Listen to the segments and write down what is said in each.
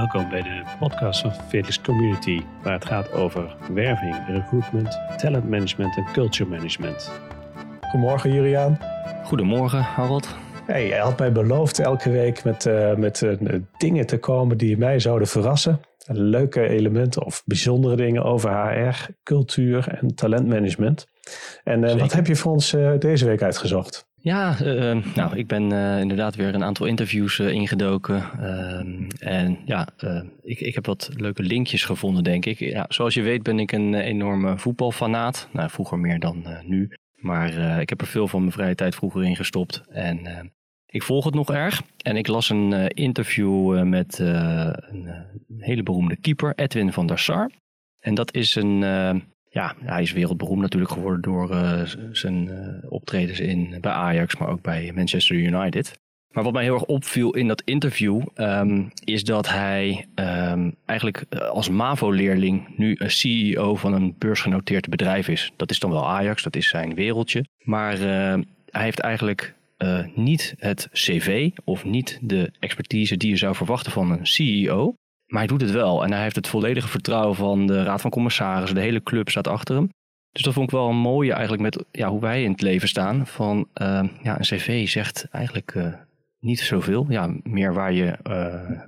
Welkom bij de podcast van Fearless Community, waar het gaat over werving, recruitment, talent management en culture management. Goedemorgen Juriaan. Goedemorgen Harold. Hey, je had mij beloofd elke week met, uh, met uh, dingen te komen die mij zouden verrassen. Leuke elementen of bijzondere dingen over HR, cultuur en talentmanagement. En uh, wat heb je voor ons deze week uitgezocht? Ja, uh, nou, ik ben uh, inderdaad weer een aantal interviews ingedoken. en ja, ik, ik heb wat leuke linkjes gevonden, denk ik. Ja, zoals je weet ben ik een enorme voetbalfanaat. Nou, vroeger meer dan nu. Maar ik heb er veel van mijn vrije tijd vroeger in gestopt. En ik volg het nog erg. En ik las een interview met een hele beroemde keeper, Edwin van der Sar. En dat is een ja, hij is wereldberoemd natuurlijk geworden door uh, zijn uh, optredens in, bij Ajax, maar ook bij Manchester United. Maar wat mij heel erg opviel in dat interview um, is dat hij um, eigenlijk eh, als MAVO-leerling nu een CEO van een beursgenoteerd bedrijf is. Dat is dan wel Ajax, dat is zijn wereldje. Maar uh, hij heeft eigenlijk niet het cv of niet de expertise die je zou verwachten van een CEO. Maar hij doet het wel. En hij heeft het volledige vertrouwen van de Raad van Commissarissen. De hele club staat achter hem. Dus dat vond ik wel een mooie eigenlijk met ja, hoe wij in het leven staan. Van uh, ja, een cv zegt eigenlijk uh, niet zoveel. Ja, meer waar je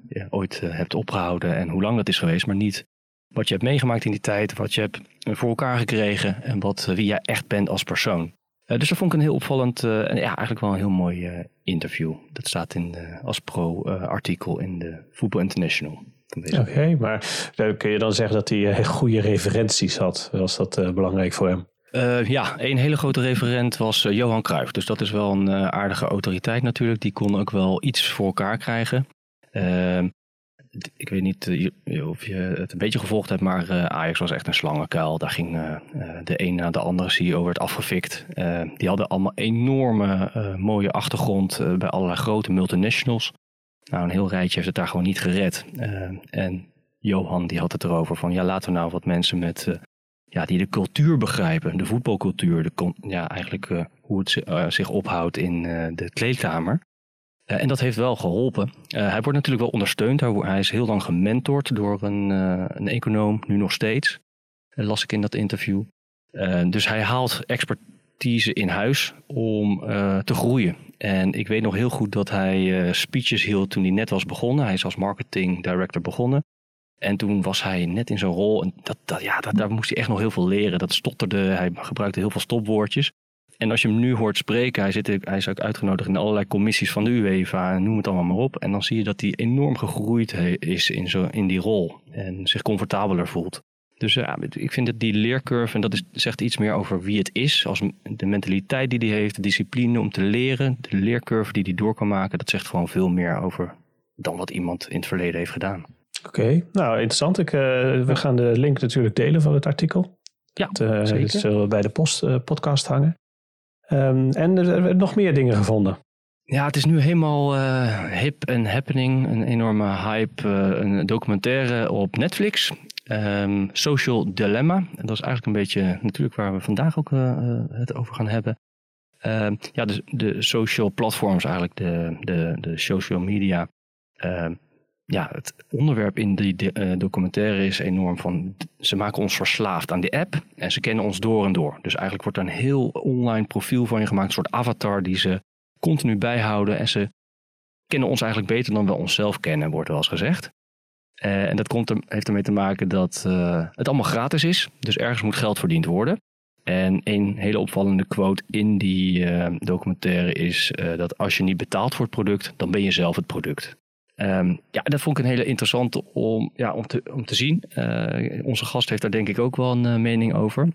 uh, ooit hebt opgehouden en hoe lang dat is geweest. Maar niet wat je hebt meegemaakt in die tijd. Wat je hebt voor elkaar gekregen. En wat, wie jij echt bent als persoon. dus dat vond ik een heel opvallend en ja, eigenlijk wel een heel mooi interview. Dat staat in als pro-artikel in de Football International. Oké, maar kun je dan zeggen dat hij uh, goede referenties had? Was dat uh, belangrijk voor hem? Uh, ja, een hele grote referent was Johan Cruijff. Dus dat is wel een aardige autoriteit natuurlijk. Die kon ook wel iets voor elkaar krijgen. Ehm, ik weet niet of je het een beetje gevolgd hebt, maar Ajax was echt een slangenkuil. Daar ging de een na de andere CEO werd afgefikt. die hadden allemaal enorme mooie achtergrond bij allerlei grote multinationals. Nou, een heel rijtje heeft het daar gewoon niet gered. Uh, en Johan die had het erover van ja, laten we nou wat mensen met uh, ja, die de cultuur begrijpen, de voetbalcultuur, de, ja, eigenlijk uh, hoe het zich ophoudt in de kleedkamer. en dat heeft wel geholpen. hij wordt natuurlijk wel ondersteund. Hij, is heel lang gementord door een, een econoom, nu nog steeds. las ik in dat interview. dus hij haalt expertise in huis om te groeien. En ik weet nog heel goed dat hij uh, speeches hield toen hij net was begonnen. Hij is als marketing director begonnen. En toen was hij net in zijn rol. En dat, dat, ja, dat, daar moest hij echt nog heel veel leren. Dat stotterde, hij gebruikte heel veel stopwoordjes. En als je hem nu hoort spreken, hij, zit, hij is ook uitgenodigd in allerlei commissies van de UEFA, noem het allemaal maar op. En dan zie je dat hij enorm gegroeid is in, zo, in die rol en zich comfortabeler voelt. Dus ja, ik vind dat die leercurve, en dat is, zegt iets meer over wie het is, als de mentaliteit die hij heeft, de discipline om te leren, de leercurve die hij door kan maken, dat zegt gewoon veel meer over dan wat iemand in het verleden heeft gedaan. Oké, nou interessant. Ik, uh, we gaan de link natuurlijk delen van het artikel. Ja, het, uh, zeker. Zullen bij de post, uh, podcast hangen. Um, en er hebben nog meer dingen gevonden. Ja, het is nu helemaal hip en happening. Een enorme hype. een documentaire op Netflix. Um, social Dilemma. Dat is eigenlijk een beetje natuurlijk waar we vandaag ook uh, het over gaan hebben. Um, ja, de, de social platforms, eigenlijk de, de, de social media. Um, ja, het onderwerp in die de, uh, documentaire is enorm van... ze maken ons verslaafd aan die app en ze kennen ons door en door. Dus eigenlijk wordt er een heel online profiel van je gemaakt. Een soort avatar die ze continu bijhouden. En ze kennen ons eigenlijk beter dan we onszelf kennen, wordt wel eens gezegd. Uh, en dat komt er, heeft ermee te maken dat uh, het allemaal gratis is. Dus ergens moet geld verdiend worden. En een hele opvallende quote in die uh, documentaire is dat als je niet betaalt voor het product, dan ben je zelf het product. Um, ja, dat vond ik een hele interessante om, ja, om, te, om te zien. onze gast heeft daar denk ik ook wel een mening over.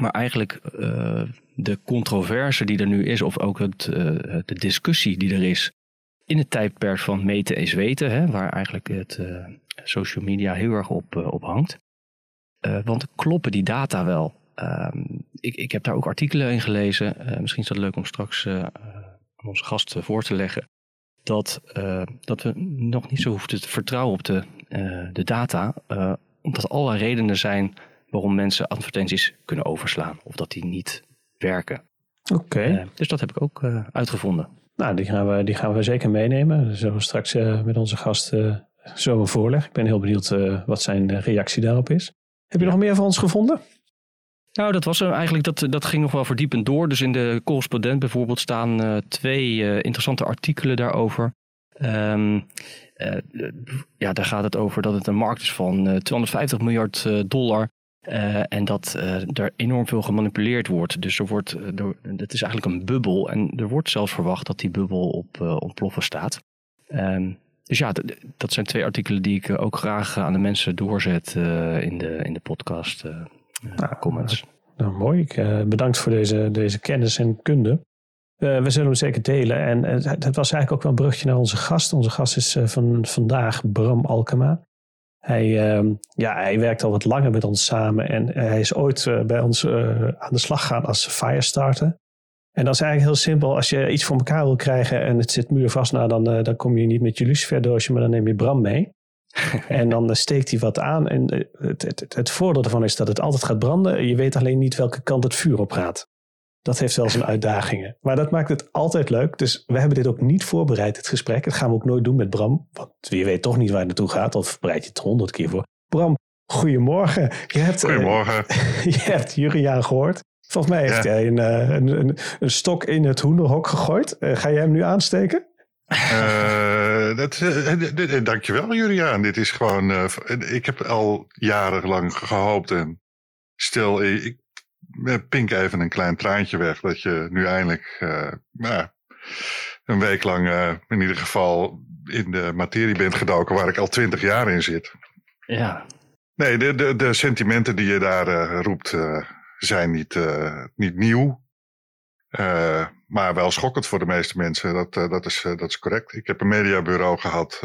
Maar eigenlijk de controverse die er nu is, of ook het, de discussie die er is in het tijdperk van meten is weten, hè, waar eigenlijk het, social media heel erg op, op hangt. Want kloppen die data wel? Ehm, ik, ik heb daar ook artikelen in gelezen. Misschien is dat leuk om straks aan onze gast voor te leggen. Dat, dat we nog niet zo hoeven te vertrouwen op de, de data. omdat er allerlei redenen zijn waarom mensen advertenties kunnen overslaan. Of dat die niet werken. Oké. dus dat heb ik ook uitgevonden. Nou, die gaan we, die gaan we zeker meenemen. Daar zullen we straks met onze gast zo voorleg. Ik ben heel benieuwd wat zijn reactie daarop is. Heb je nog meer van ons gevonden? Nou, dat was eigenlijk, dat, dat ging nog wel verdiepend door. Dus in de correspondent bijvoorbeeld staan twee interessante artikelen daarover. Um, ja, daar gaat het over dat het een markt is van 250 miljard dollar. Uh, en dat uh, er enorm veel gemanipuleerd wordt. Dus er wordt, er, het is eigenlijk een bubbel. En er wordt zelfs verwacht dat die bubbel op uh, ontploffen staat. Um, dus ja, dat zijn twee artikelen die ik ook graag aan de mensen doorzet in, de, in de podcast nou, comments. Nou, mooi. Ik, bedankt voor deze, deze kennis en kunde. we zullen hem zeker delen. En het was eigenlijk ook wel een brugje naar onze gast. Onze gast is van vandaag Bram Alkema. Hij, uh, ja, hij werkt al wat langer met ons samen en hij is ooit uh, bij ons uh, aan de slag gegaan als firestarter. En dat is eigenlijk heel simpel. Als je iets voor elkaar wil krijgen en het zit muurvast, nou, dan, uh, dan kom je niet met je luciferdoosje, maar dan neem je Bram mee. en dan steekt hij wat aan. En het, het, het, voordeel ervan is dat het altijd gaat branden. Je weet alleen niet welke kant het vuur op gaat. Dat heeft wel zijn uitdagingen. Maar dat maakt het altijd leuk. Dus we hebben dit ook niet voorbereid, het gesprek. Dat gaan we ook nooit doen met Bram. Want je weet toch niet waar het naartoe gaat. Of bereid je het honderd keer voor. Bram, goedemorgen. Je hebt, eh, goedemorgen. je hebt Juriaan gehoord. Volgens mij heeft hij een, eh, een, een, een, stok in het hoenderhok gegooid. Uh, ga jij hem nu aansteken? Uh, dat, uh, dankjewel Juriaan. Dit is gewoon, uh, ik heb al jarenlang gehoopt en stil, ik, pink even een klein traantje weg dat je nu eindelijk uh, nou, een week lang uh, in ieder geval in de materie bent gedoken waar ik al twintig jaar in zit. Ja. Nee, de, de, de sentimenten die je daar uh, roept zijn niet, niet nieuw. maar wel schokkend voor de meeste mensen. Dat, dat, is, dat is correct. Ik heb een mediabureau gehad,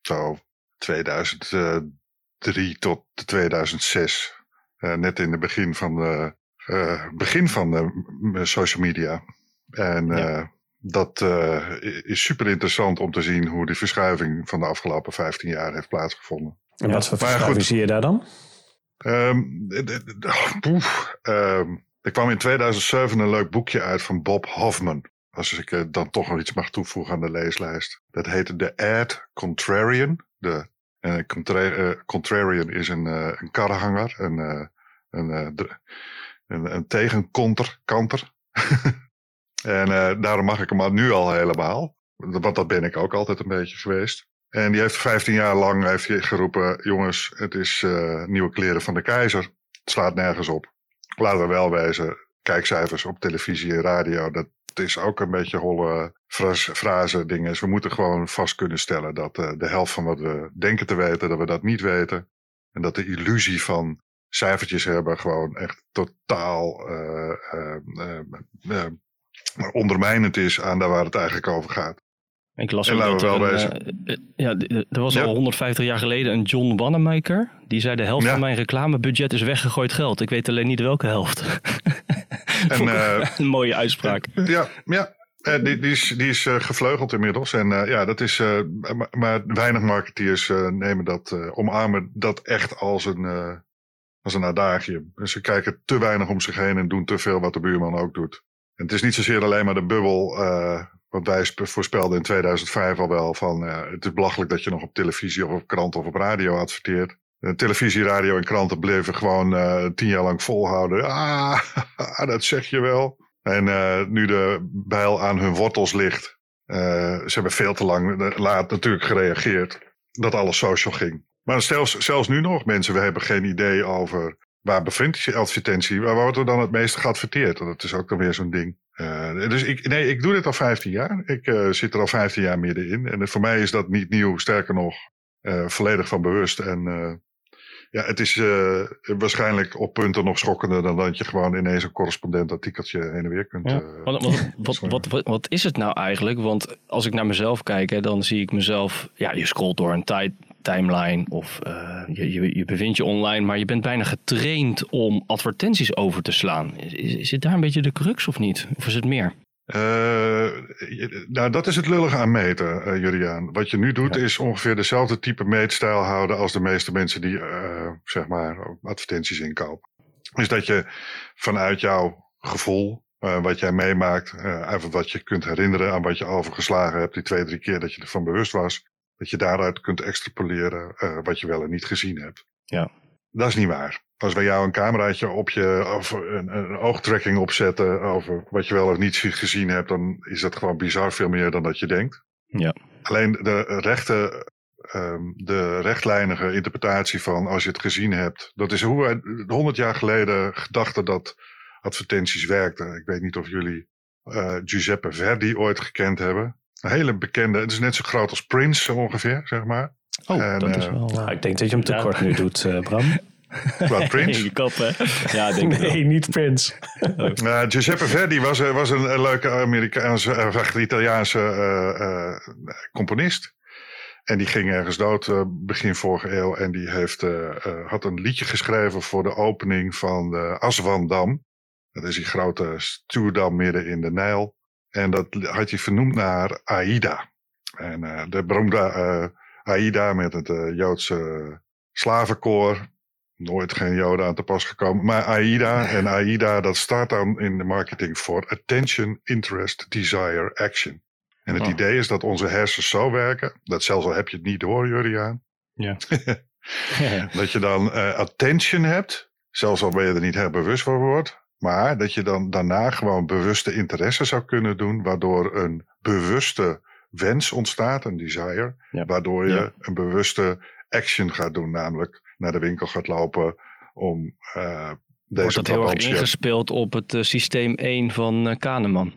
zo 2003 tot 2006. net in het begin van de uh, begin van de social media. En ja. uh, dat uh, is super interessant om te zien hoe die verschuiving van de afgelopen 15 jaar heeft plaatsgevonden. En wat voor verschuiving zie je daar dan? Um, poef, um, er kwam in 2007 een leuk boekje uit van Bob Hoffman. Als ik uh, dan toch nog iets mag toevoegen aan de leeslijst. Dat heette The Ad Contrarian. De, uh, contra Contrarian is een, een karrehanger. Een, een, een, een tegenkanter. Kanter. en uh, daarom mag ik hem nu al helemaal. Want dat ben ik ook altijd een beetje geweest. En die heeft 15 jaar lang heeft geroepen: jongens, het is uh, nieuwe kleren van de keizer. Het slaat nergens op. Laten we wel wezen, kijkcijfers op televisie en radio, dat is ook een beetje holle frase dingen. We moeten gewoon vast kunnen stellen dat uh, de helft van wat we denken te weten, dat we dat niet weten. En dat de illusie van cijfertjes hebben gewoon echt totaal uh, uh, uh, ondermijnend is aan daar waar het eigenlijk over gaat. Ik las ook dat er, een, ja, er was al 150 jaar geleden een John Wanamaker. Die zei de helft van mijn reclamebudget is weggegooid geld. Ik weet alleen niet welke helft. En, een mooie uitspraak. Ja, ja. die, die, is, die is gevleugeld inmiddels. En ja, dat is. maar, maar, weinig marketeers nemen dat, omarmen dat echt als een als een adagium. Dus ze kijken te weinig om zich heen en doen te veel wat de buurman ook doet. En het is niet zozeer alleen maar de bubbel. Uh, want wij voorspelden in 2005 al wel van het is belachelijk dat je nog op televisie of op krant of op radio adverteert. Uh, televisie, radio en kranten bleven gewoon uh, tien jaar lang volhouden. Ah, dat zeg je wel. En nu de bijl aan hun wortels ligt. ze hebben veel te lang laat natuurlijk gereageerd dat alles social ging. Maar zelfs, zelfs nu nog, mensen, we hebben geen idee over waar bevindt zich advertentie, waar wordt er dan het meeste geadverteerd? Dat is ook dan weer zo'n ding. Uh, dus ik, nee, ik doe dit al 15 jaar. Ik uh, zit er al 15 jaar middenin. En voor mij is dat niet nieuw, sterker nog, uh, volledig van bewust. En ja, het is waarschijnlijk op punten nog schokkender dan dat je gewoon ineens een correspondent artikeltje heen en weer kunt. Ja. Wat, wat, wat, wat, wat, is het nou eigenlijk? Want als ik naar mezelf kijk, hè, dan zie ik mezelf, ja, je scrolt door een tijd, timeline of uh, je, je, je, bevindt je online, maar je bent bijna getraind om advertenties over te slaan. Is, zit daar een beetje de crux of niet? Of is het meer? Uh, nou, dat is het lullige aan meten, uh. Wat je nu doet is ongeveer dezelfde type meetstijl houden als de meeste mensen die, zeg maar, advertenties inkopen. Is dat je vanuit jouw gevoel, wat jij meemaakt, even wat je kunt herinneren aan wat je overgeslagen hebt die twee, drie keer dat je ervan bewust was, dat je daaruit kunt extrapoleren uh, wat je wel en niet gezien hebt. Ja. Dat is niet waar. Als wij jou een cameraatje op je, of een, een oogtracking opzetten over wat je wel of niet gezien hebt, dan is dat gewoon bizar veel meer dan dat je denkt. Ja. Alleen de rechte, um, de rechtlijnige interpretatie van als je het gezien hebt, dat is hoe wij honderd jaar geleden gedachten dat advertenties werkten. Ik weet niet of jullie uh, Giuseppe Verdi ooit gekend hebben. Een hele bekende, het is net zo groot als Prince ongeveer, zeg maar. Oh, en, dat is wel... Uh, ik denk dat je hem tekort ja. nu doet, uh, Bram. Wat, Prince? Je kop, hè? Ja, denk nee, niet Prince. uh, Giuseppe Verdi was, was een, een leuke Amerikaanse, uh, Italiaanse uh, componist. En die ging ergens dood begin vorige eeuw. En die heeft, had een liedje geschreven voor de opening van de Aswandam. Dat is die grote stuwdam midden in de Nijl. En dat had hij vernoemd naar Aida. En de beroemde Aida met het Joodse slavenkoor nooit geen Joden aan te pas gekomen. Maar AIDA en AIDA, dat staat dan in de marketing voor Attention, Interest, Desire, Action. En het Oh. idee is dat onze hersens zo werken, dat zelfs al heb je het niet door, Juriaan, Ja. dat je dan eh, attention hebt, zelfs al ben je er niet heel bewust van wordt, maar dat je dan daarna gewoon bewuste interesse zou kunnen doen, waardoor een bewuste wens ontstaat, een desire, Ja. waardoor je Ja. een bewuste action gaat doen, namelijk naar de winkel gaat lopen om Wordt deze dat heel erg ingespeeld op het eh, systeem 1 van eh, Kahneman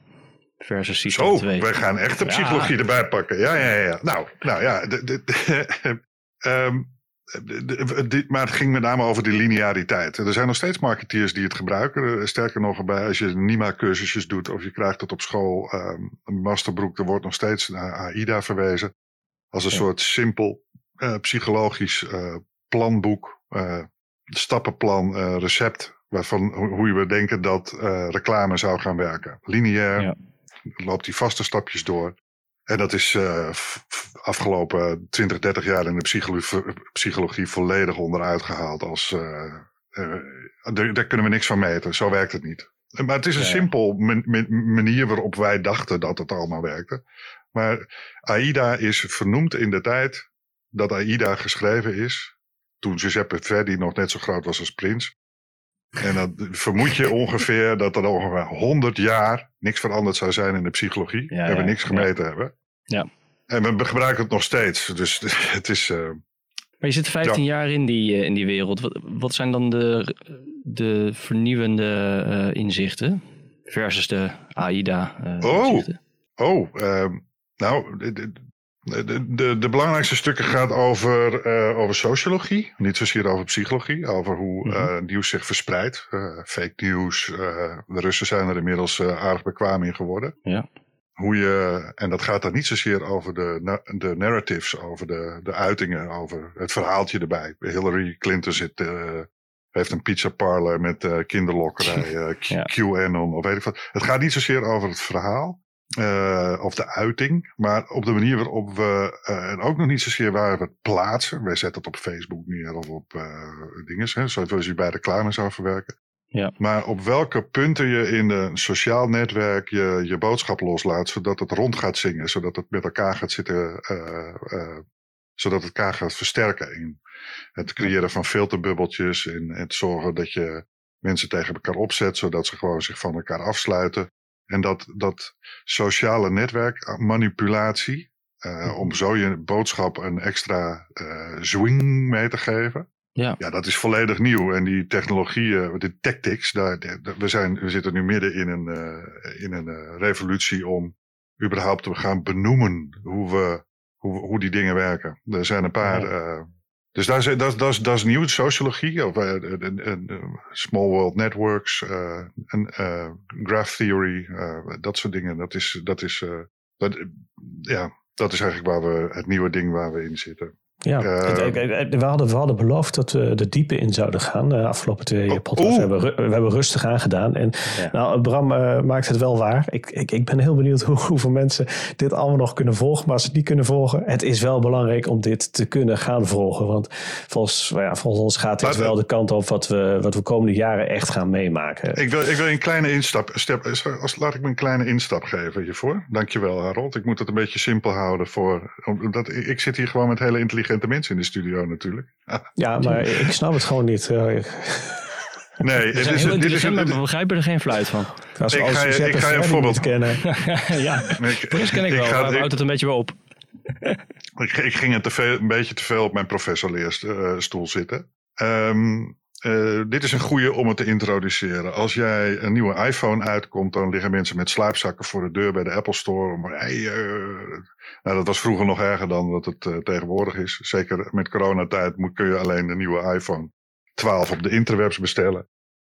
versus systeem Zo, 2. wij gaan echt de Ja. psychologie erbij pakken. Ja, ja, ja. Nou, nou ja. De, de, de- ehm, maar het ging met name over die lineariteit. Er zijn nog steeds marketeers die het gebruiken. Eh, Sterker nog, bij, als je NIMA-cursusjes doet of je krijgt het op school, ehm, een masterbroek, er wordt nog steeds naar AIDA verwezen. Als een Ja. soort simpel eh, psychologisch eh, planboek, stappenplan, recept. Waarvan hoe we denken dat reclame zou gaan werken. Lineair, Ja. loopt die vaste stapjes door. En dat is f- afgelopen 20, 30 jaar in de psychologie, psychologie volledig onderuit gehaald. Als, eh, eh, daar, kunnen we niks van meten. Zo werkt het niet. Maar het is een Ja, simpel man- man- manier waarop wij dachten dat het allemaal werkte. Maar AIDA is vernoemd in de tijd dat AIDA geschreven is. Toen Giuseppe Verdi nog net zo groot was als Prins. En dan vermoed je ongeveer dat er ongeveer 100 jaar niks veranderd zou zijn in de psychologie. Ja, en we ja, niks gemeten hebben. Ja. En we gebruiken het nog steeds. Dus het is. eh, Maar je zit 15 jaar in die, eh, in die wereld. Wat, wat zijn dan de, de vernieuwende eh, inzichten versus de AIDA Oh. inzichten? oh, ehm, nou. De, de, de, belangrijkste stukken gaat over, eh, over sociologie. Niet zozeer over psychologie. Over hoe Mhm. eh, nieuws zich verspreidt. Eh, fake nieuws. de Russen zijn er inmiddels aardig bekwaam in geworden. Ja. hoe je, en dat gaat dan niet zozeer over de, na- de narratives, over de, de uitingen, over het verhaaltje erbij. Hillary Clinton zit, heeft een pizza parlor met kinderlokkerij, Ja. QAnon of weet ik wat. Het gaat niet zozeer over het verhaal. Eh, of de uiting, maar op de manier waarop we, eh, en ook nog niet zozeer waar we het plaatsen. Wij zetten het op Facebook neer of op eh dingen, hè, zoals je bij reclame zou verwerken. Ja. Maar op welke punten je in een sociaal netwerk je, je boodschap loslaat, zodat het rond gaat zingen, zodat het met elkaar gaat zitten, zodat het elkaar gaat versterken in het creëren van filterbubbeltjes en het zorgen dat je mensen tegen elkaar opzet, zodat ze gewoon zich van elkaar afsluiten. En dat, dat sociale netwerk, manipulatie, eh, om zo je boodschap een extra eh, swing mee te geven. Ja. Ja, dat is volledig nieuw. En die technologieën, de tactics, daar, we, zijn, we zitten nu midden in een, eh, in een eh, revolutie om überhaupt te gaan benoemen hoe, we, hoe, hoe die dingen werken. Er zijn een paar. Ja. Dus dat is, dat, dat, dat is nieuw, sociologie, of eh, eh, small world networks, eh, en, eh, graph theory, dat soort dingen. Dat is, dat is, dat, ja, dat is eigenlijk waar we, het nieuwe ding waar we in zitten. Ja, we, hadden, we hadden beloofd dat we de diepe in zouden gaan. De afgelopen twee oh, podcasts. We hebben, we hebben rustig aangedaan. En nou, Bram maakt het wel waar. Ik, ik, ik ben heel benieuwd hoe, hoeveel mensen dit allemaal nog kunnen volgen. Maar als ze het niet kunnen volgen, het is wel belangrijk om dit te kunnen gaan volgen. Want volgens, ja, volgens ons gaat dit wel de kant op wat we, wat we komende jaren echt gaan meemaken. Ik wil, ik wil een kleine instap. Step, als, laat ik me een kleine instap geven hiervoor. Dankjewel, Harold. Ik moet het een beetje simpel houden. Voor, omdat, ik zit hier gewoon met hele intelligente intelligente mensen in de studio natuurlijk. Ja, maar ik snap het gewoon niet. Nee, het is, dit is, we begrijpen er geen fluit van. Als, ik, ga je, ik ga je een voorbeeld kennen. ja, Chris ken ik wel, ga, maar houdt het een beetje wel op. ik, ik ging te veel, een beetje te veel op mijn professorleerstoel uh, zitten. Um, uh, dit is een goede om het te introduceren. Als jij een nieuwe iPhone uitkomt, dan liggen mensen met slaapzakken voor de deur bij de Apple Store. Maar hey, uh, nou, dat was vroeger nog erger dan wat het uh, tegenwoordig is. Zeker met coronatijd moet, kun je alleen een nieuwe iPhone 12 op de interwebs bestellen.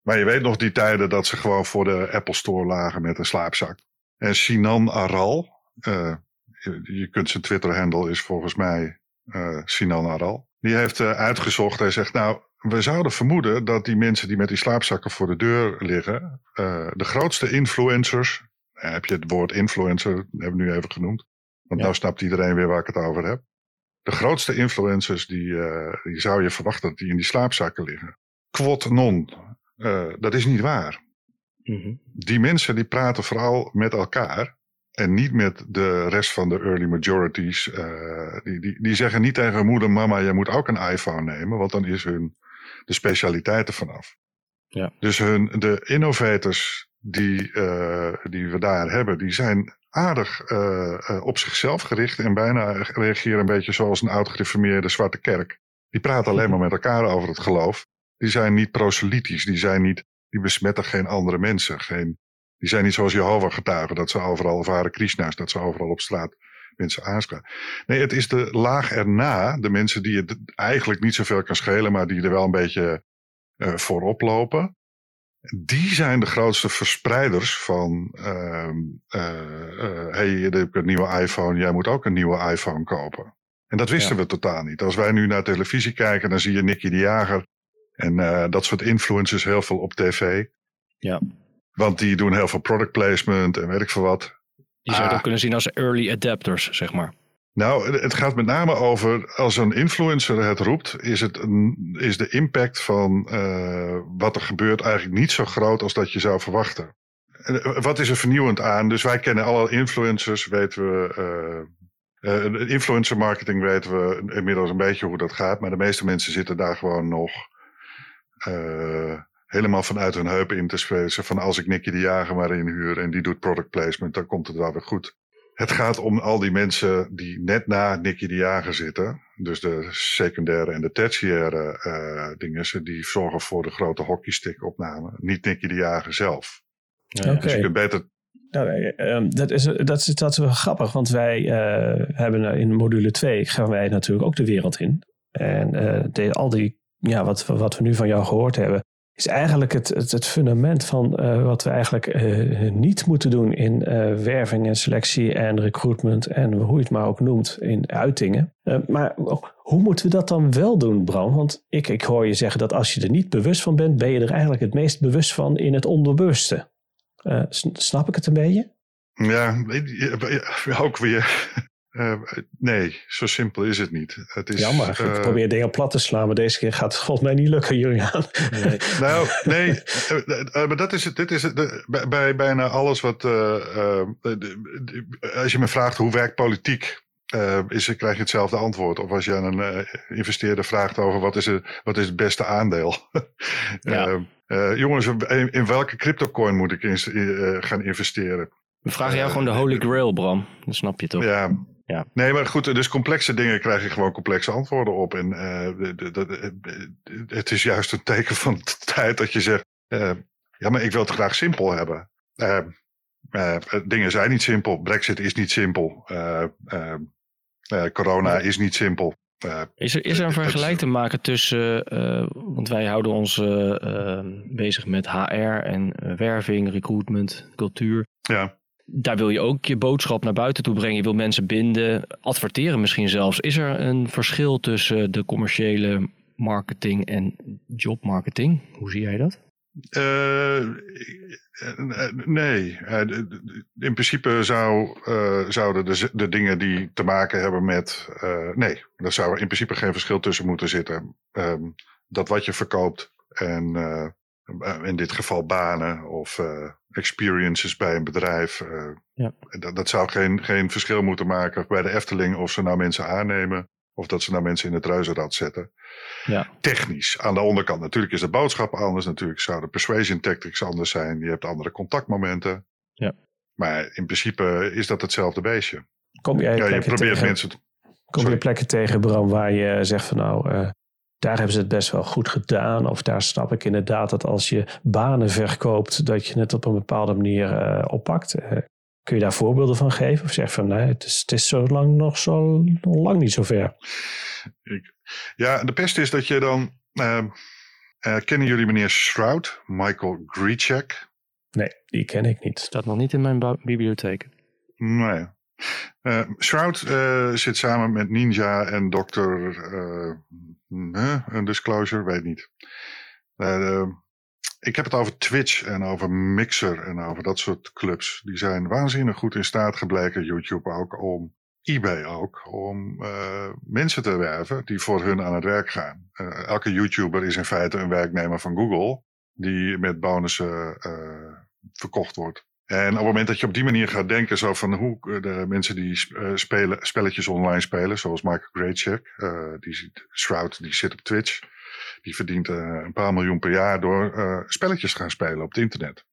Maar je weet nog die tijden dat ze gewoon voor de Apple Store lagen met een slaapzak. En Sinan Aral, je, je, kunt zijn Twitter-handle is volgens mij Sinan Aral. Die heeft uitgezocht, hij zegt nou, we zouden vermoeden dat die mensen die met die slaapzakken voor de deur liggen, uh, de grootste influencers, uh, heb je het woord influencer, hebben we nu even genoemd, want ja. nou snapt iedereen weer waar ik het over heb. De grootste influencers, die, uh, die zou je verwachten dat die in die slaapzakken liggen. Quod non, dat is niet waar. Mm -hmm. Die mensen die praten vooral met elkaar en niet met de rest van de early majorities. die, die, die zeggen niet tegen moeder, mama, jij moet ook een iPhone nemen, want dan is hun de specialiteiten vanaf. Ja. Dus hun, de innovators die, uh, die we daar hebben, die zijn aardig uh, op zichzelf gericht en bijna reageren een beetje zoals een oud-gereformeerde zwarte kerk. Die praten alleen maar met elkaar over het geloof. Die zijn niet proselytisch, die, zijn niet, die besmetten geen andere mensen. Geen, die zijn niet zoals Jehovah getuigen, dat ze overal, of Hare Krishna's, dat ze overal op straat mensen aanspraken. Nee, het is de laag erna, de mensen die het eigenlijk niet zoveel kan schelen, maar die er wel een beetje uh, voorop lopen. Die zijn de grootste verspreiders van, uh, uh, hey, je hebt een nieuwe iPhone, jij moet ook een nieuwe iPhone kopen. En dat wisten ja. we totaal niet. Als wij nu naar televisie kijken, dan zie je Nicky de Jager en dat soort influencers heel veel op tv. Ja. Want die doen heel veel product placement en weet ik veel wat. Je zou ah. dat kunnen zien als early adapters, zeg maar. Nou, het gaat met name over als een influencer het roept, is, het is de impact van uh, wat er gebeurt eigenlijk niet zo groot als dat je zou verwachten. Eh, wat is er vernieuwend aan? Dus wij kennen alle influencers, weten we. Uh, uh, influencer marketing weten we inmiddels een beetje hoe dat gaat, maar de meeste mensen zitten daar gewoon nog helemaal vanuit hun heupen in te spelen. Van als ik Nicky de Jager maar inhuur en die doet product placement, dan komt het wel weer goed. Het gaat om al die mensen die net na Nicky de Jager zitten. Dus de secundaire en de tertiaire uh, dingen. Die zorgen voor de grote hockeystick opname. Niet Nicky de Jager zelf. Ja, dus je kunt beter nou, ehm, dat, is, dat, is, dat is wel grappig, want wij uh, hebben in module 2 gaan wij natuurlijk ook de wereld in. En uh, de, al die, ja, wat, wat we nu van jou gehoord hebben, is eigenlijk het, het, het fundament van uh, wat we eigenlijk uh, niet moeten doen in uh, werving en selectie en recruitment en hoe je het maar ook noemt in uitingen. maar hoe moeten we dat dan wel doen, Bram? Want ik, ik hoor je zeggen dat als je er niet bewust van bent, ben je er eigenlijk het meest bewust van in het onderbewuste. snap ik het een beetje? Ja, ook weer. Uh, nee, zo simpel is het niet. Het is, Jammer, ik uh, probeer dingen plat te slaan, maar deze keer gaat het volgens mij niet lukken, Julian. Nee. nou, nee, uh, maar dat is het. Dit is het, de, bij bijna alles wat. als je me vraagt hoe werkt politiek, is, krijg je hetzelfde antwoord. Of als je aan een investeerder vraagt over wat is, het, wat is het beste aandeel. ja. jongens, in, in, welke cryptocoin moet ik in, gaan investeren? We vragen jou gewoon de Holy Grail, Bram. Dat snap je toch? Ja, ja. Nee, maar goed, dus complexe dingen krijg je gewoon complexe antwoorden op. En uh, het is juist een teken van de tijd dat je zegt, uh, ja, maar ik wil het graag simpel hebben. Uh, dingen zijn niet simpel. Brexit is niet simpel. corona is niet simpel. is, er, is er een vergelijk te maken tussen, want wij houden ons bezig met HR en werving, recruitment, cultuur. Ja. Daar wil je ook je boodschap naar buiten toe brengen. Je wil mensen binden, adverteren misschien zelfs. Is er een verschil tussen de commerciële marketing en jobmarketing? Hoe zie jij dat? Uh, nee, in principe zou, uh, zouden de, dingen die te maken hebben met. Nee, er zou in principe geen verschil tussen moeten zitten. Um, dat wat je verkoopt en in dit geval banen of experiences bij een bedrijf. ja. dat, dat zou geen, geen verschil moeten maken bij de Efteling of ze nou mensen aannemen of dat ze nou mensen in het reuzenrad zetten. Ja. Technisch. Aan de onderkant natuurlijk is de boodschap anders. Natuurlijk zou de persuasion tactics anders zijn. Je hebt andere contactmomenten. Ja. Maar in principe is dat hetzelfde beestje. Kom jij ja, je probeert tegen, mensen... Te, kom je plekken tegen, Bram, waar je zegt van nou... Uh, daar hebben ze het best wel goed gedaan. Of daar snap ik inderdaad dat als je banen verkoopt, dat je het op een bepaalde manier uh, oppakt. Uh, Kun je daar voorbeelden van geven? Of zeg van nee, het is, het is zo lang nog zo lang niet zo ver. Ja, de pest is dat je dan. Uh, uh, kennen jullie meneer Shroud, Michael Grichek? Nee, die ken ik niet. Staat nog niet in mijn bibliotheek. Nee. Uh, Shroud zit samen met Ninja en Dr. een disclosure, weet niet ik heb het over Twitch en over Mixer en over dat soort clubs. Die zijn waanzinnig goed in staat gebleken, YouTube ook, om eBay ook, om uh, mensen te werven die voor hun aan het werk gaan. Uh, elke YouTuber is in feite een werknemer van Google, die met bonussen uh, verkocht wordt. En op het moment dat je op die manier gaat denken, zo van hoe de mensen die spelen, spelletjes online spelen, zoals Michael Graycheck, die Shroud, die zit op Twitch die verdient uh, een paar miljoen per jaar door uh, spelletjes te gaan spelen op het internet.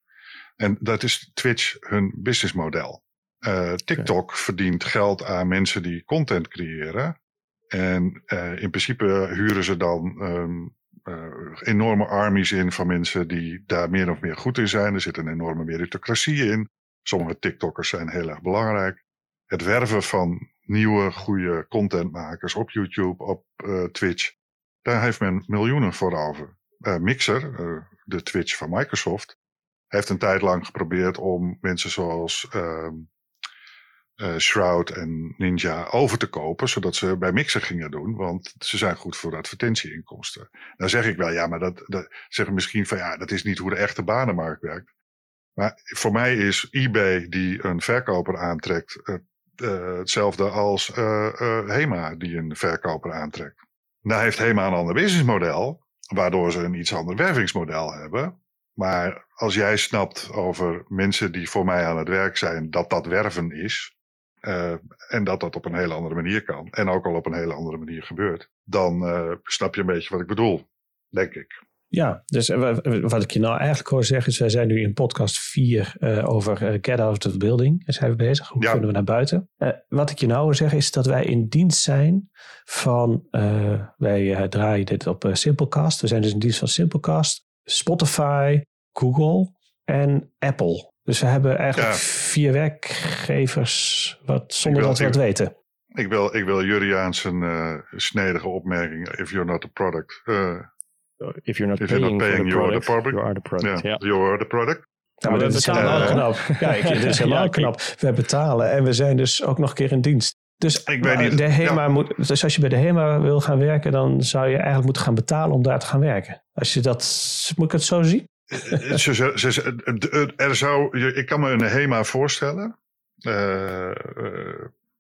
En dat is Twitch hun businessmodel. TikTok verdient geld aan mensen die content creëren. En in principe huren ze dan um, enorme armies in van mensen die daar meer of meer goed in zijn. Er zit een enorme meritocratie in. Sommige TikTokkers zijn heel erg belangrijk. Het werven van nieuwe, goede contentmakers op YouTube, op Twitch, daar heeft men miljoenen voor over. Uh, Mixer, de Twitch van Microsoft, heeft een tijd lang geprobeerd om mensen zoals uh, Shroud en Ninja over te kopen, zodat ze bij Mixer gingen doen, want ze zijn goed voor advertentieinkomsten. Dan zeg ik wel, ja, maar dat, dat zeggen misschien van ja, dat is niet hoe de echte banenmarkt werkt. Maar voor mij is eBay die een verkoper aantrekt hetzelfde als Hema die een verkoper aantrekt. Nou heeft HEMA een ander businessmodel, waardoor ze een iets ander wervingsmodel hebben. Maar als jij snapt over mensen die voor mij aan het werk zijn, dat dat werven is. Uh, en dat dat op een hele andere manier kan. En ook al op een hele andere manier gebeurt. Dan uh, snap je een beetje wat ik bedoel, denk ik. Ja, dus eh, wat ik je nou eigenlijk hoor zeggen is, wij zijn nu in podcast 4 uh, over uh, Get Out of the Building. Zijn we bezig? Hoe kunnen we naar buiten? Uh, wat ik je nou hoor zeggen is dat wij in dienst zijn van, wij draaien dit op Simplecast. We zijn dus in dienst van Simplecast, Spotify, Google en Apple. Dus we hebben eigenlijk ja. vier werkgevers wat, zonder wil, dat we het weten. Ik wil, ik wil Juriaan zijn snedige opmerking, if you're not a product if you're not if paying, you're not paying for the product, you are the product. Yeah, yeah. You are the product. Ja, maar dat is helemaal knap. Kijk, dit is helemaal knap. We betalen en we zijn dus ook nog een keer in dienst. Dus, ik weet niet, de HEMA ja. moet, dus als je bij de HEMA wil gaan werken, dan zou je eigenlijk moeten gaan betalen om daar te gaan werken. Als je dat, moet ik het zo zien? Er zou, ik kan me een HEMA voorstellen. Uh,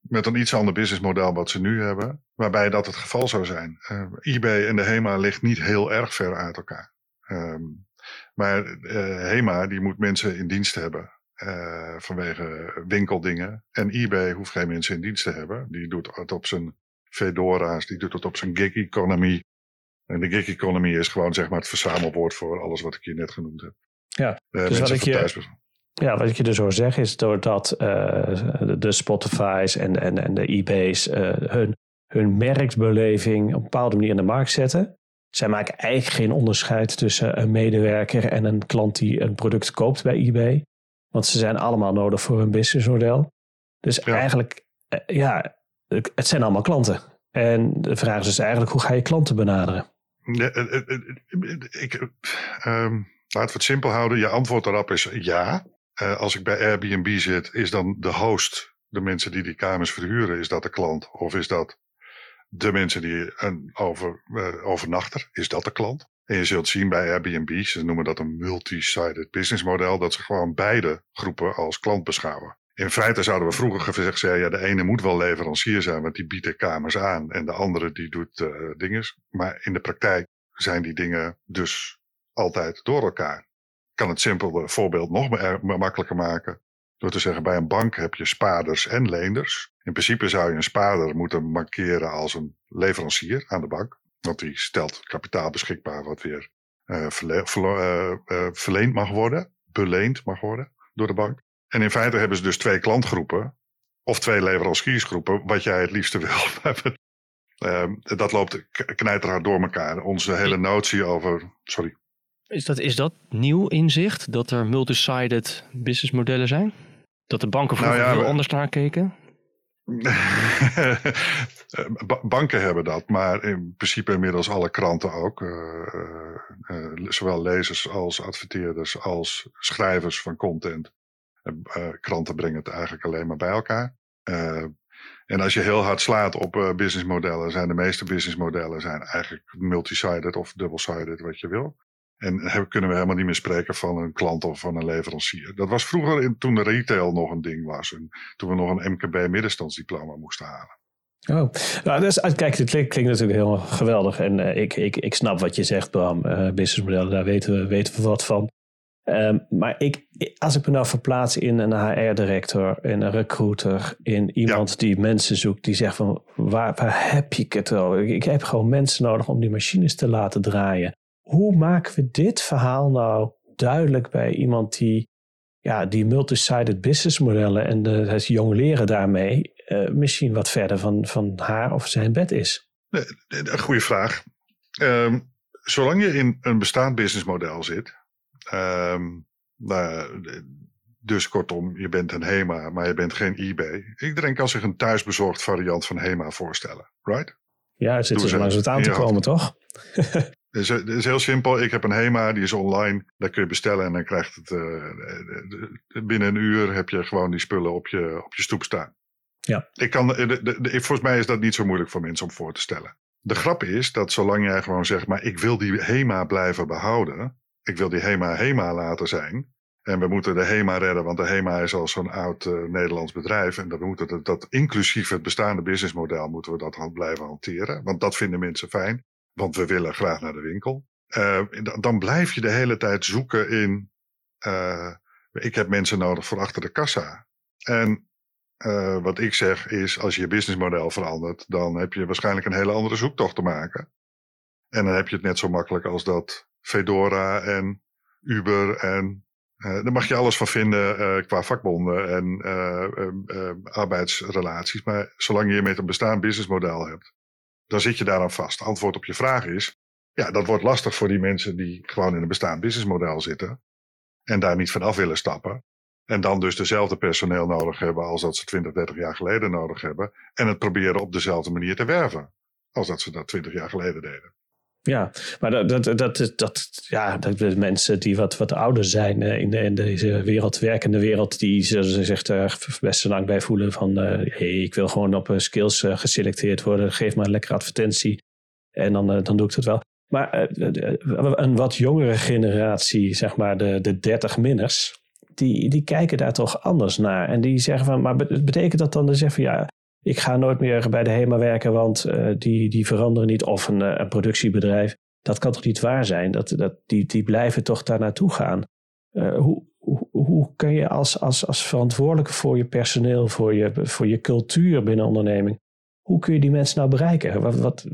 met een iets ander businessmodel wat ze nu hebben, waarbij dat het geval zou zijn. Uh, eBay en de HEMA ligt niet heel erg ver uit elkaar. Um, maar HEMA die moet mensen in dienst hebben vanwege winkeldingen. En eBay hoeft geen mensen in dienst te hebben. Die doet het op zijn Fedora's, die doet het op zijn gig economy. En de gig economy is gewoon zeg maar het verzamelwoord voor alles wat ik je net genoemd heb. Ja, dus wat ik je, ja, wat ik je dus hoor zeggen is doordat uh, de Spotify's en, en, en de eBay's uh, hun, hun merkbeleving op een bepaalde manier in de markt zetten. Zij maken eigenlijk geen onderscheid tussen een medewerker en een klant die een product koopt bij eBay. Want ze zijn allemaal nodig voor hun businessmodel. Dus eigenlijk, ja, het zijn allemaal klanten. En de vraag is dus eigenlijk, hoe ga je klanten benaderen? Ja, ik, um, laten we het simpel houden. Je antwoord daarop is ja. als ik bij Airbnb zit, is dan de host, de mensen die die kamers verhuren, is dat de klant? Of is dat de mensen die een over, uh, overnachter, is dat de klant? En je zult zien bij Airbnb, ze noemen dat een multi-sided business model, dat ze gewoon beide groepen als klant beschouwen. In feite zouden we vroeger gezegd zeggen, ja, de ene moet wel leverancier zijn, want die biedt de kamers aan. En de andere die doet uh, dingen. Maar in de praktijk zijn die dingen dus altijd door elkaar. Ik kan het simpele voorbeeld nog makkelijker maken. Door te zeggen, bij een bank heb je spaarders en leenders. In principe zou je een spaarder moeten markeren als een leverancier aan de bank. Want die stelt kapitaal beschikbaar wat weer uh, uh, verleend mag worden, beleend mag worden door de bank. En in feite hebben ze dus twee klantgroepen of twee leveranciersgroepen, wat jij het liefste wil. Ehm, dat loopt knijterhard door elkaar. Onze hele notie over. Sorry. Is dat, is dat nieuw inzicht dat er multi-sided businessmodellen zijn? Dat de banken vroeger nou ja, veel anders naar keken? Banken hebben dat, maar in principe inmiddels alle kranten ook. Uh, uh, zowel lezers als adverteerders als schrijvers van content. Uh, kranten brengen het eigenlijk alleen maar bij elkaar. en als je heel hard slaat op businessmodellen, zijn de meeste businessmodellen zijn eigenlijk multi-sided of double-sided, wat je wil. En kunnen we helemaal niet meer spreken van een klant of van een leverancier. Dat was vroeger toen de retail nog een ding was. En toen we nog een MKB middenstandsdiploma moesten halen. Oh, nou, dus, kijk, het klinkt, natuurlijk heel geweldig. En ik, ik, ik snap wat je zegt, Bram. Businessmodellen, daar weten we, weten we wat van. Um, maar ik, als ik me nou verplaats in een HR-director, in een recruiter, in iemand ja. die mensen zoekt, die zegt van waar, waar heb je het over? Ik heb gewoon mensen nodig om die machines te laten draaien hoe maken we dit verhaal nou duidelijk bij iemand die ja, die multi-sided business modellen en de, het jong leren daarmee uh, misschien wat verder van, van haar of zijn bed is? Een goede vraag. Um, zolang je in een bestaand businessmodel zit, um, nou, dus kortom, je bent een HEMA, maar je bent geen eBay. Iedereen kan zich een thuisbezorgd variant van HEMA voorstellen, right? Ja, er zit er langs het aan te komen, toch? Het is, het is, heel simpel. Ik heb een HEMA, die is online. Daar kun je bestellen en dan krijgt het uh, binnen een uur heb je gewoon die spullen op je, op je stoep staan. Ja. Ik kan, de, de, de, volgens mij is dat niet zo moeilijk voor mensen om voor te stellen. De grap is dat zolang jij gewoon zegt, maar ik wil die HEMA blijven behouden. Ik wil die HEMA HEMA laten zijn. En we moeten de HEMA redden, want de HEMA is al zo'n oud uh, Nederlands bedrijf. En dat, we moeten dat, inclusief het bestaande businessmodel moeten we dat blijven hanteren. Want dat vinden mensen fijn want we willen graag naar de winkel. Uh, dan blijf je de hele tijd zoeken in, uh, ik heb mensen nodig voor achter de kassa. En wat ik zeg is, als je je businessmodel verandert, dan heb je waarschijnlijk een hele andere zoektocht te maken. En dan heb je het net zo makkelijk als dat Fedora en Uber en daar mag je alles van vinden qua vakbonden en arbeidsrelaties. Maar zolang je met een bestaand businessmodel hebt, dan zit je daaraan vast. Antwoord op je vraag is, ja, dat wordt lastig voor die mensen die gewoon in een bestaand businessmodel zitten en daar niet vanaf willen stappen. En dan dus dezelfde personeel nodig hebben als dat ze 20, 30 jaar geleden nodig hebben. En het proberen op dezelfde manier te werven als dat ze dat 20 jaar geleden deden. Ja, maar dat, dat, dat, dat, ja, dat mensen die wat, wat ouder zijn eh, in, de, in deze wereld, werkende wereld, die zich er best lang bij voelen van uh, hey, ik wil gewoon op skills geselecteerd worden, geef maar een lekkere advertentie en dan, dan doe ik dat wel. Maar een wat jongere generatie, zeg maar de, de 30 minners, die, die kijken daar toch anders naar. En die zeggen van, maar betekent dat dan, de zeggen van ja, ik ga nooit meer bij de HEMA werken, want uh, die, die veranderen niet. Of een, uh, een, productiebedrijf. Dat kan toch niet waar zijn? Dat, dat, die, die blijven toch daar naartoe gaan. Uh, hoe, hoe, hoe kan je als, als, als verantwoordelijke voor je personeel, voor je, voor je cultuur binnen onderneming, hoe kun je die mensen nou bereiken? Wat, wat,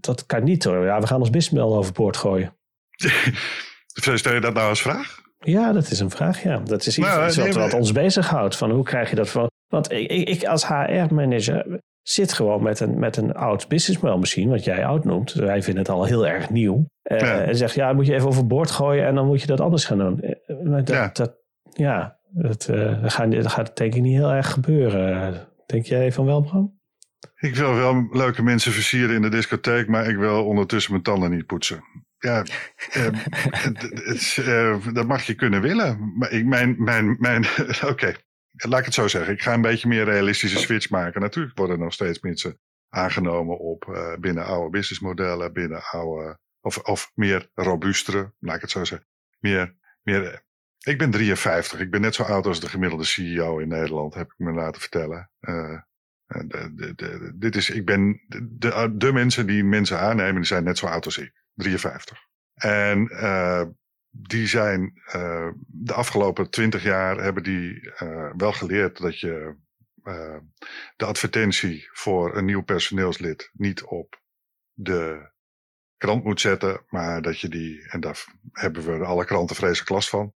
dat kan niet hoor. Ja, we gaan ons businessmodel overboord gooien. Stel je dat nou als vraag? Ja, dat is een vraag, ja. Dat is iets, nou, wat, wat, ons bezighoudt. Van hoe krijg je dat van... Want ik, ik als HR-manager zit gewoon met een, met een oud businessmodel misschien, wat jij oud noemt. Wij vinden het al heel erg nieuw. Uh, En zegt, ja, moet je even overboord gooien en dan moet je dat anders gaan doen. Eh, dat, ja, dat, ja dat, uh, dat, gaat, dat gaat denk ik niet heel erg gebeuren. Denk jij van wel, Bram? Ik wil wel leuke mensen versieren in de discotheek, maar ik wil ondertussen mijn tanden niet poetsen ja, het, dat mag je kunnen willen. Maar ik, mijn, mijn, mijn, oké, laat ik het zo zeggen. Ik ga een beetje meer realistische switch maken. Natuurlijk worden er nog steeds mensen aangenomen op uh, binnen oude businessmodellen, binnen oude, of, of meer robuustere, laat ik het zo zeggen. Meer, meer, ik ben 53, ik ben net zo oud als de gemiddelde CEO in Nederland, heb ik me laten vertellen. Uh, de, de, de, dit is, ik ben, de, de mensen die mensen aannemen, die zijn net zo oud als ik, 53. En die zijn uh, de afgelopen twintig jaar hebben die uh, wel geleerd dat je uh, de advertentie voor een nieuw personeelslid niet op de krant moet zetten, maar dat je die, en daar hebben we alle kranten vreselijk last van,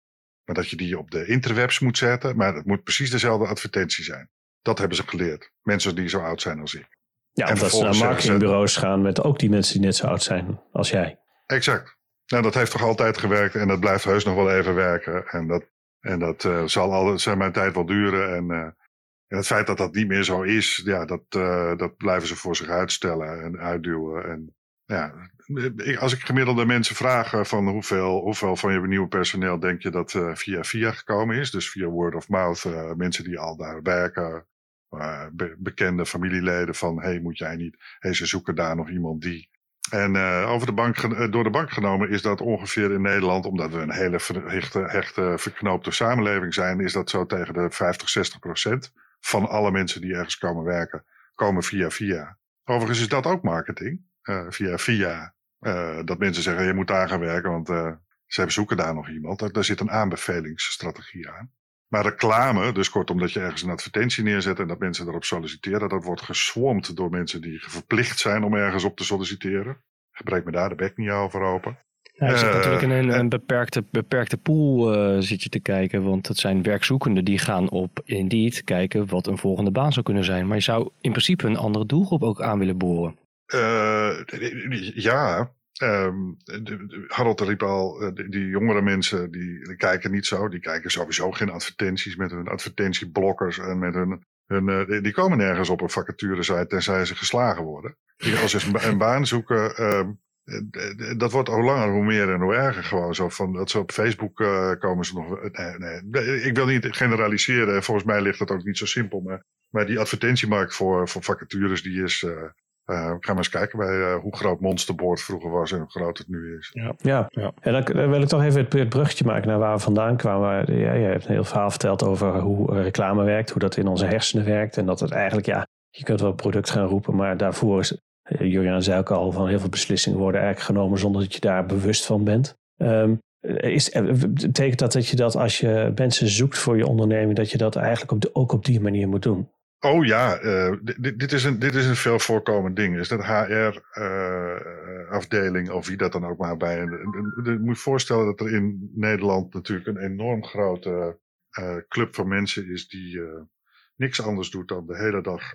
maar dat je die op de interwebs moet zetten, maar het moet precies dezelfde advertentie zijn. Dat hebben ze geleerd. Mensen die zo oud zijn als ik. Ja, omdat ze naar marketingbureaus gaan met ook die mensen die net zo oud zijn als jij. Exact. Nou, dat heeft toch altijd gewerkt en dat blijft heus nog wel even werken. En dat, en dat uh, zal al zijn mijn tijd wel duren. En, en het feit dat dat niet meer zo is, ja, dat, uh, dat blijven ze voor zich uitstellen en uitduwen. En ja, als ik gemiddelde mensen vraag van hoeveel, hoeveel van je nieuwe personeel denk je dat via via gekomen is, dus via word of mouth, mensen die al daar werken, be bekende familieleden van, hey, moet jij niet, hey, ze zoeken daar nog iemand die. En uh, over de bank, door de bank genomen is dat ongeveer in Nederland, omdat we een hele hechte, hechte, verknoopte samenleving zijn, is dat zo tegen de 50, 60 procent van alle mensen die ergens komen werken, komen via via. Overigens is dat ook marketing, uh, via via. Dat mensen zeggen, je moet daar gaan werken, want ze zoeken daar nog iemand. Daar zit een aanbevelingsstrategie aan. Maar reclame, dus kortom dat je ergens een advertentie neerzet en dat mensen erop solliciteren, dat wordt geswarmd door mensen die verplicht zijn om ergens op te solliciteren. Gebreek me daar de bek niet over open. Ja, je zit uh, natuurlijk in een, een, beperkte, beperkte pool uh, zit je te kijken, want het zijn werkzoekenden die gaan op Indeed kijken wat een volgende baan zou kunnen zijn. Maar je zou in principe een andere doelgroep ook aan willen boren. Uh, ja, Um, Harold riep al, uh, die jongere mensen die, die, kijken niet zo. Die kijken sowieso geen advertenties met hun advertentieblokkers en met hun. hun uh, die komen nergens op een vacaturesite tenzij ze geslagen worden. Als ze een, baan zoeken, um, dat wordt hoe langer hoe meer en hoe erger gewoon. Zo van, dat ze op Facebook komen ze nog. Nee, nee, ik wil niet generaliseren. Volgens mij ligt dat ook niet zo simpel. Maar, maar die advertentiemarkt voor, voor vacatures die is, uh, we gaan eens kijken bij uh, hoe groot Monsterboard vroeger was en hoe groot het nu is. Ja, ja. ja. en dan, wil ik toch even het, bruggetje maken naar waar we vandaan kwamen. Ja, je hebt een heel verhaal verteld over hoe reclame werkt, hoe dat in onze hersenen werkt. En dat het eigenlijk, ja, je kunt wel product gaan roepen, maar daarvoor is, Jurjan zei ook al, van heel veel beslissingen worden eigenlijk genomen zonder dat je daar bewust van bent. Um, is, betekent dat dat je dat als je mensen zoekt voor je onderneming, dat je dat eigenlijk ook op die manier moet doen? Oh ja, uh, dit, dit, is een, dit is een veel voorkomend ding. Is dat HR-afdeling, uh, of wie dat dan ook maar bij. Je moet je voorstellen dat er in Nederland natuurlijk een enorm grote uh, club van mensen is die niks anders doet dan de hele dag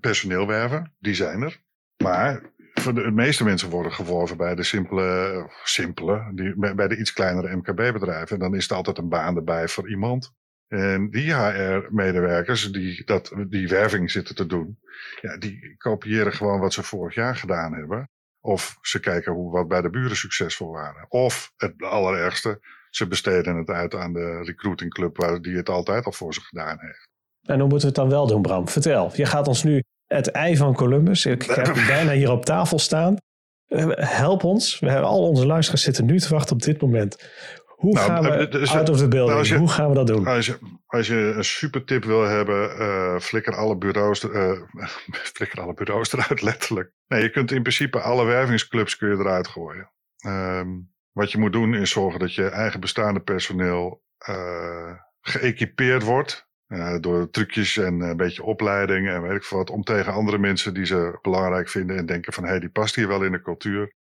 personeel werven. Die zijn er. Maar voor de, de, meeste mensen worden geworven bij de simpele, simpele die, bij de iets kleinere MKB-bedrijven. En dan is er altijd een baan erbij voor iemand. En die HR-medewerkers die dat, die werving zitten te doen, ja, die kopiëren gewoon wat ze vorig jaar gedaan hebben. Of ze kijken hoe wat bij de buren succesvol waren. Of het allerergste, ze besteden het uit aan de recruitingclub waar die het altijd al voor ze gedaan heeft. En hoe moeten we het dan wel doen, Bram? Vertel. Je gaat ons nu het ei van Columbus. Ik heb het bijna hier op tafel staan. Help ons. We hebben al onze luisteraars zitten nu te wachten op dit moment. Hoe nou, gaan we dus, out of the building? Nou, je, Hoe gaan we dat doen? Als je, als je een super tip wil hebben, uh, flikker, alle bureaus, uh, flikker alle bureaus eruit, letterlijk. Nee, je kunt in principe alle wervingsclubs kun je eruit gooien. Um, wat je moet doen is zorgen dat je eigen bestaande personeel uh, geëquipeerd wordt. door trucjes en een beetje opleiding en weet ik wat. Om tegen andere mensen die ze belangrijk vinden en denken van hé, hey, die past hier wel in de cultuur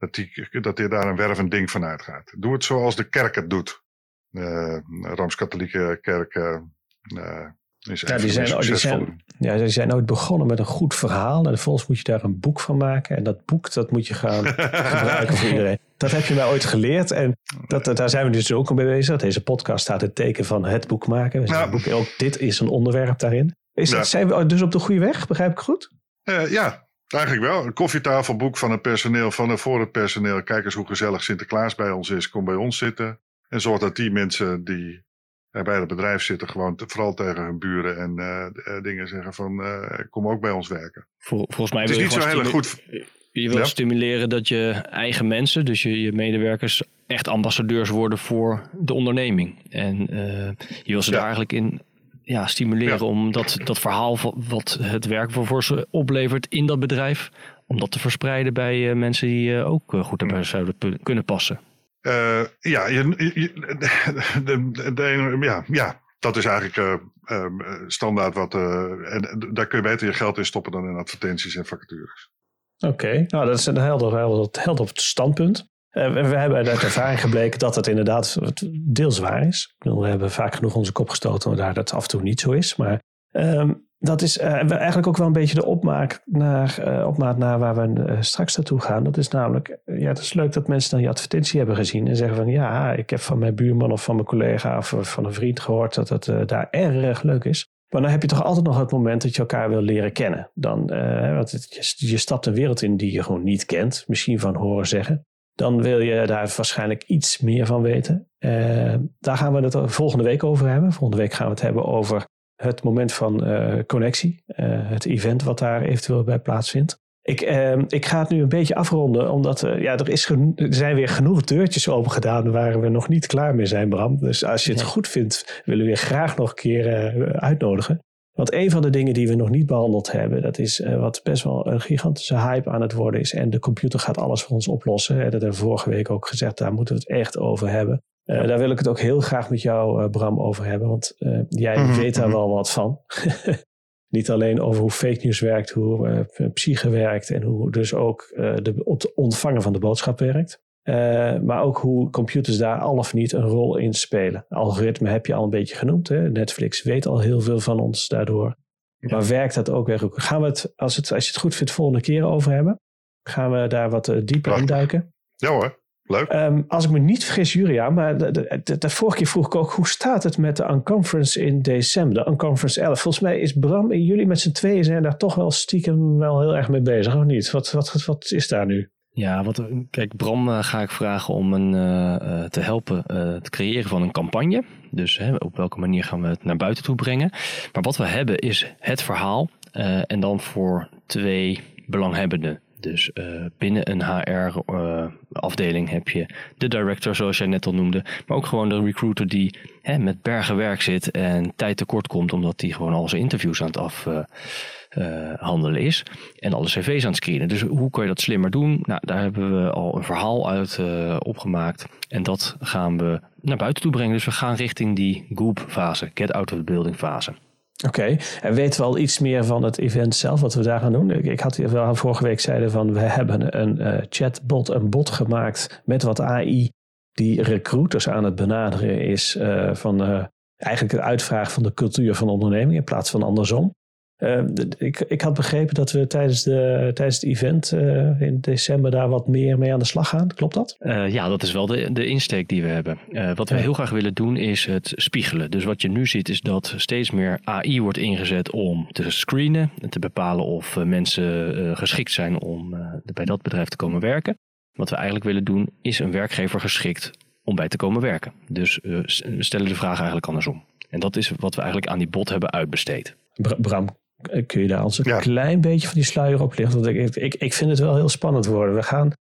dat, die, dat die daar een wervend ding van uitgaat. Doe het zoals de kerk het doet. Uh, Rooms-Katholieke kerk uh, is ja, die zijn, die zijn, ja, die zijn ooit begonnen met een goed verhaal. En vervolgens moet je daar een boek van maken. En dat boek dat moet je gaan gebruiken voor iedereen. Dat heb je mij ooit geleerd. En dat, daar zijn we dus ook mee bezig. Deze podcast staat het teken van het boek maken. Dus boek, ook dit is een onderwerp daarin. Is, ja. Zijn we dus op de goede weg? Begrijp ik goed? Uh, ja, Eigenlijk wel. Een koffietafelboek van het personeel, van het, voor het personeel. Kijk eens hoe gezellig Sinterklaas bij ons is. Kom bij ons zitten. En zorg dat die mensen die bij het bedrijf zitten, gewoon te, vooral tegen hun buren en uh, dingen zeggen van uh, kom ook bij ons werken. Vol, volgens mij het is niet zo heel goed. Je wil stimuleren dat je eigen mensen, dus je, je, medewerkers, echt ambassadeurs worden voor de onderneming. En uh, je wil ze daar eigenlijk in ja, stimuleren om dat, dat verhaal wat het werk voor ze oplevert in dat bedrijf, om dat te verspreiden bij mensen die ook goed daarbij zouden kunnen passen. Uh, ja, je, je, de, de, de, ja, ja, dat is eigenlijk uh, um, standaard wat. Uh, en daar kun je beter je geld in stoppen dan in advertenties en vacatures. Oké, okay. nou dat is een helder, helder, helder standpunt. We hebben uit ervaring gebleken dat het inderdaad deels waar is. We hebben vaak genoeg onze kop gestoten waar dat af en toe niet zo is. Maar um, dat is uh, eigenlijk ook wel een beetje de opmaak naar, uh, opmaat naar waar we straks naartoe gaan. Dat is namelijk, ja, het is leuk dat mensen dan die advertentie hebben gezien en zeggen van ja, ik heb van mijn buurman of van mijn collega of van een vriend gehoord dat het daar erg leuk is. Maar dan heb je toch altijd nog het moment dat je elkaar wil leren kennen. Dan, want je, je stapt een wereld in die je gewoon niet kent, misschien van horen zeggen. Dan wil je daar waarschijnlijk iets meer van weten. daar gaan we het volgende week over hebben. Volgende week gaan we het hebben over het moment van uh, connectie, uh, het event wat daar eventueel bij plaatsvindt. Ik, uh, ik ga het nu een beetje afronden, omdat ja, er, is er zijn weer genoeg deurtjes open gedaan waar we nog niet klaar mee zijn, Bram. Dus als je het goed vindt, willen we je graag nog een keer uitnodigen. Want een van de dingen die we nog niet behandeld hebben, dat is wat best wel een gigantische hype aan het worden is. En de computer gaat alles voor ons oplossen. Dat hebben we vorige week ook gezegd, daar moeten we het echt over hebben. Uh, daar wil ik het ook heel graag met jou, uh, Bram, over hebben. Want jij mm -hmm. weet daar wel wat van. Niet alleen over hoe fake news werkt, hoe psyche werkt en hoe dus ook de ontvangen van de boodschap werkt. Maar ook hoe computers daar al of niet een rol in spelen. Algoritme heb je al een beetje genoemd. Hè? Netflix weet al heel veel van ons daardoor. Ja. Maar werkt dat ook weer? Gaan we het als, het, als je het goed vindt, volgende keer over hebben? Gaan we daar wat dieper in duiken? Ja hoor. Leuk. Um, als ik me niet vergis, Julia, maar de, de, de, de, vorige keer vroeg ik ook, hoe staat het met de Unconference in december, de Unconference 11? Volgens mij is Bram en jullie met z'n tweeën zijn daar toch wel stiekem wel heel erg mee bezig, of niet? Wat, wat, wat is daar nu? Ja, wat, kijk, Bram uh, ga ik vragen om een, uh, te helpen uh, het creëren van een campagne. Dus hè, op welke manier gaan we het naar buiten toe brengen. Maar wat we hebben is het verhaal en dan voor twee belanghebbenden. Dus binnen een HR-afdeling heb je de director, zoals jij net al noemde. Maar ook gewoon de recruiter die hè, met bergen werk zit en tijd tekort komt, omdat hij gewoon al zijn interviews aan het afhandelen uh, is. En alle cv's aan het screenen. Dus hoe kan je dat slimmer doen? Nou, daar hebben we al een verhaal uit uh, opgemaakt. En dat gaan we naar buiten toe brengen. Dus we gaan richting die Goop-fase, Get Out of the Building fase. Oké, en weten we al iets meer van het event zelf, wat we daar gaan doen? Ik had wel vorige week zeiden van, we hebben een uh, chatbot, een bot gemaakt met wat AI die recruiters aan het benaderen is van eigenlijk het uitvragen van de cultuur van de onderneming in plaats van andersom. Uh, ik, ik had begrepen dat we tijdens, de, tijdens het event uh, in december daar wat meer mee aan de slag gaan. Klopt dat? Uh, ja, dat is wel de, de insteek die we hebben. wat we heel graag willen doen is het spiegelen. Dus wat je nu ziet is dat steeds meer AI wordt ingezet om te screenen. En te bepalen of mensen geschikt zijn om bij dat bedrijf te komen werken. Wat we eigenlijk willen doen is een werkgever geschikt om bij te komen werken. Dus we stellen de vraag eigenlijk andersom. En dat is wat we eigenlijk aan die bot hebben uitbesteed. Bram, Kun je daar ons een ja. klein beetje van die sluier op lichten? Want ik, ik, ik vind het wel heel spannend worden. We gaan,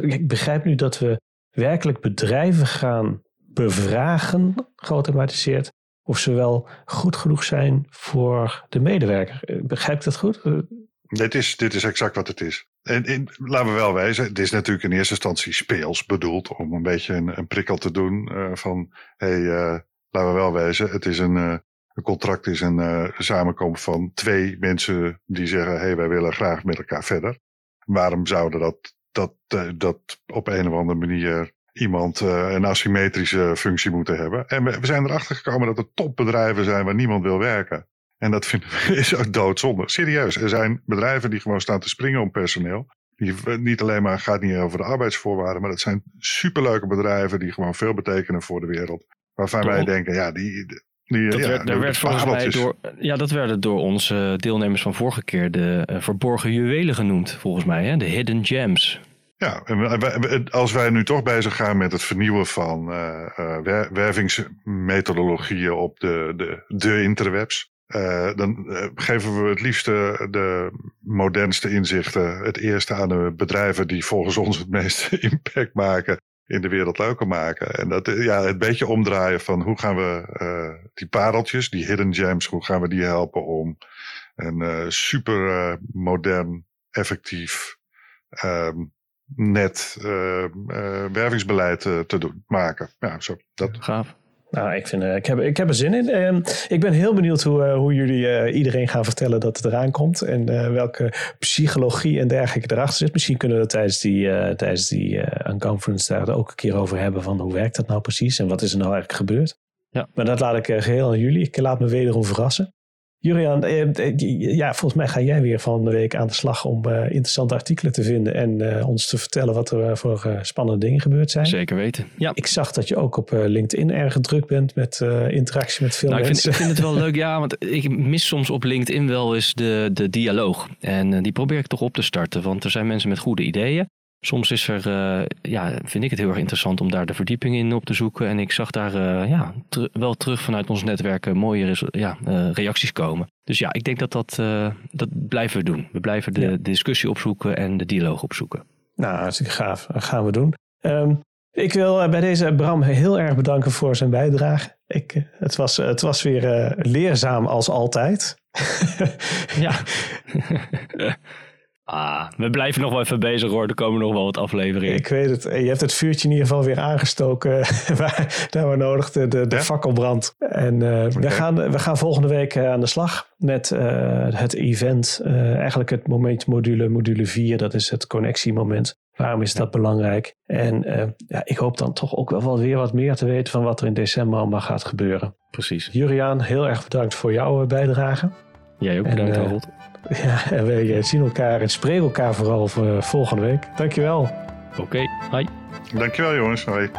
ik begrijp nu dat we werkelijk bedrijven gaan bevragen, geautomatiseerd, of ze wel goed genoeg zijn voor de medewerker. Begrijp ik dat goed? Dit is, dit is exact wat het is. En, en laten we wel wijzen, het is natuurlijk in eerste instantie speels bedoeld om een beetje een, een prikkel te doen uh, van, hé, hey, uh, laten we wel wijzen, het is een, uh, een contract is een uh, samenkomst van twee mensen die zeggen: hé, hey, wij willen graag met elkaar verder. Waarom zouden dat, dat, uh, dat op een of andere manier iemand uh, een asymmetrische functie moeten hebben? En we, we, zijn erachter gekomen dat er topbedrijven zijn waar niemand wil werken. En dat vinden we is ook doodzonde. Serieus, er zijn bedrijven die gewoon staan te springen om personeel. Die niet alleen maar gaat niet over de arbeidsvoorwaarden, maar dat zijn superleuke bedrijven die gewoon veel betekenen voor de wereld. Waarvan wij denken, ja, die, Die, Dat ja, werd, daar de werd volgens mij door, ja, dat werden door onze deelnemers van vorige keer de eh, verborgen juwelen genoemd, volgens mij. Hè? De hidden gems. Ja, en als wij nu toch bezig gaan met het vernieuwen van eh, eh, wer- wervingsmethodologieën op de, de, de interwebs, dan geven we het liefste de modernste inzichten het eerste aan de bedrijven die volgens ons het meeste impact maken in de wereld leuker maken. En dat, eh, ja, het beetje omdraaien van hoe gaan we eh, die pareltjes, die hidden gems, hoe gaan we die helpen om een eh, super modern, effectief, ehm, net eh, eh, wervingsbeleid te doen, maken. Ja, zo, dat, Gaaf. Nou, ik, vind, eh, ik, heb, ik heb er zin in. Ehm, ik ben heel benieuwd hoe, eh, hoe jullie eh, iedereen gaan vertellen dat het eraan komt. En welke psychologie en dergelijke erachter zit. Misschien kunnen we het tijdens die, eh, tijdens die eh, unconference daar ook een keer over hebben. Van hoe werkt dat nou precies en wat is er nou eigenlijk gebeurd. Ja. Maar dat laat ik eh, geheel aan jullie. Ik laat me wederom verrassen. Julian, eh, eh, ja, volgens mij ga jij weer van de week aan de slag om eh, interessante artikelen te vinden. En eh, ons te vertellen wat er voor spannende dingen gebeurd zijn. Zeker weten. Ja. Ik zag dat je ook op eh, LinkedIn erg druk bent met eh, interactie met veel Nou, ik, vind, mensen. ik vind het wel leuk, ja, want ik mis soms op LinkedIn wel eens de, de dialoog. En eh, die probeer ik toch op te starten, want er zijn mensen met goede ideeën. Soms is er, eh, ja, vind ik het heel erg interessant om daar de verdieping in op te zoeken. En ik zag daar eh, ja, ter- wel terug vanuit ons netwerk eh, mooie ja, reacties komen. Dus ja, ik denk dat dat, dat blijven we doen. We blijven de Ja. discussie opzoeken en de dialoog opzoeken. Nou, hartstikke gaaf. Dat gaan we doen. Ehm, ik wil bij deze Bram heel erg bedanken voor zijn bijdrage. Ik, het, was, het was weer leerzaam als altijd. Ja. ah, we blijven nog wel even bezig hoor. Er komen nog wel wat afleveringen. Ik weet het. Je hebt het vuurtje in ieder geval weer aangestoken waar, daar waar nodig de, de, de Ja? fakkelbrand. En eh, we, gaan, we gaan volgende week eh, aan de slag met eh, het event. eh, eigenlijk het moment module, module 4. Dat is het connectiemoment. Waarom is dat belangrijk? En eh, ja, ik hoop dan toch ook wel wat weer wat meer te weten van wat er in december allemaal gaat gebeuren. Precies. Juriaan, heel erg bedankt voor jouw bijdrage. Jij ook En, bedankt, Harold. Ja, en wij eh, zien elkaar en spreken elkaar vooral voor volgende week. Dankjewel. Oké, hi. dankjewel jongens. Hoi.